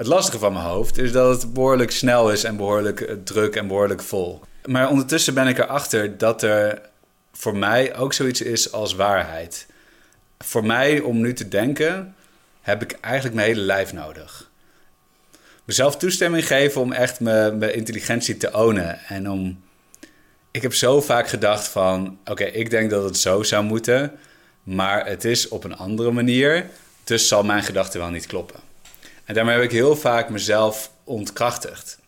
Het lastige van mijn hoofd is dat het behoorlijk snel is en behoorlijk eh, druk en behoorlijk vol. Maar ondertussen ben ik erachter dat er voor mij ook zoiets is als waarheid. Voor mij om nu te denken, heb ik eigenlijk mijn hele lijf nodig. Mezelf toestemming geven om echt mijn, intelligentie te ownen. En om. Ik heb zo vaak gedacht van: oké, ik denk dat het zo zou moeten, maar het is op een andere manier. Dus zal mijn gedachte wel niet kloppen. En daarmee heb ik heel vaak mezelf ontkrachtigd.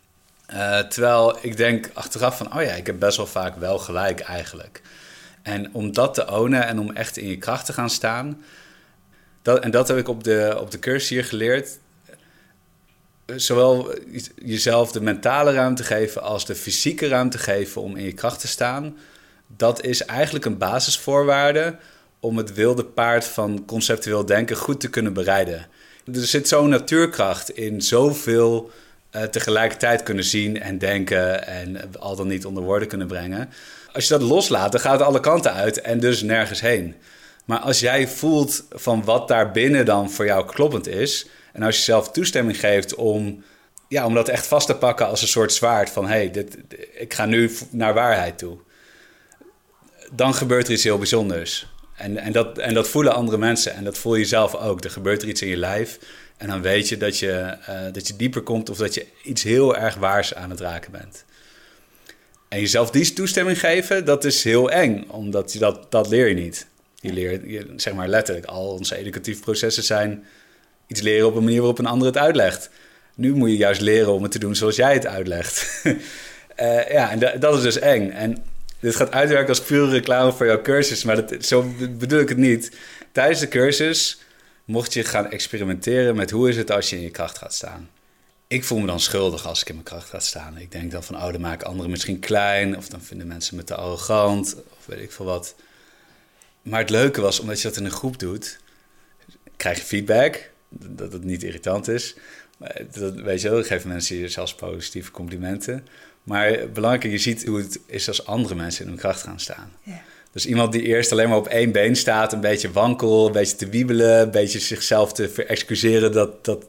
Uh, terwijl ik denk achteraf van, oh ja, ik heb best wel vaak wel gelijk eigenlijk. En om dat te ownen en om echt in je kracht te gaan staan. Dat, en dat heb ik op de, op de cursus hier geleerd. Zowel jezelf de mentale ruimte geven als de fysieke ruimte geven om in je kracht te staan. Dat is eigenlijk een basisvoorwaarde om het wilde paard van conceptueel denken goed te kunnen bereiden. Er zit zo'n natuurkracht in zoveel uh, tegelijkertijd kunnen zien en denken en al dan niet onder woorden kunnen brengen. Als je dat loslaat, dan gaat het alle kanten uit en dus nergens heen. Maar als jij voelt van wat daar binnen dan voor jou kloppend is, en als je zelf toestemming geeft om, ja, om dat echt vast te pakken als een soort zwaard van hé, hey, ik ga nu naar waarheid toe, dan gebeurt er iets heel bijzonders. En, en, dat, en dat voelen andere mensen en dat voel je zelf ook. Er gebeurt er iets in je lijf en dan weet je dat je, uh, dat je dieper komt of dat je iets heel erg waars aan het raken bent. En jezelf die toestemming geven, dat is heel eng, omdat je dat, dat leer je niet. Je leert, je, zeg maar letterlijk, al onze educatieve processen zijn iets leren op een manier waarop een ander het uitlegt. Nu moet je juist leren om het te doen zoals jij het uitlegt. uh, ja, en dat is dus eng. En dit gaat uitwerken als pure reclame voor jouw cursus, maar dat, zo bedoel ik het niet. Tijdens de cursus mocht je gaan experimenteren met hoe is het als je in je kracht gaat staan. Ik voel me dan schuldig als ik in mijn kracht ga staan. Ik denk dan van, oh, dan maken anderen misschien klein, of dan vinden mensen me te arrogant, of weet ik veel wat. Maar het leuke was, omdat je dat in een groep doet, krijg je feedback, dat het niet irritant is. Dat, weet je wel, geven mensen je zelfs positieve complimenten. Maar belangrijk, je ziet hoe het is als andere mensen in hun kracht gaan staan. Ja. Dus iemand die eerst alleen maar op één been staat, een beetje wankel, een beetje te wiebelen, een beetje zichzelf te verexcuseren dat, dat,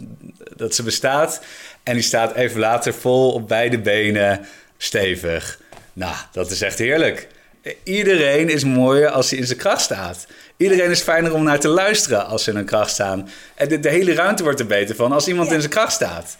dat ze bestaat. En die staat even later vol op beide benen, stevig. Nou, dat is echt heerlijk. Iedereen is mooier als hij in zijn kracht staat. Iedereen is fijner om naar te luisteren als ze in hun kracht staan. En de, hele ruimte wordt er beter van als iemand in zijn kracht staat.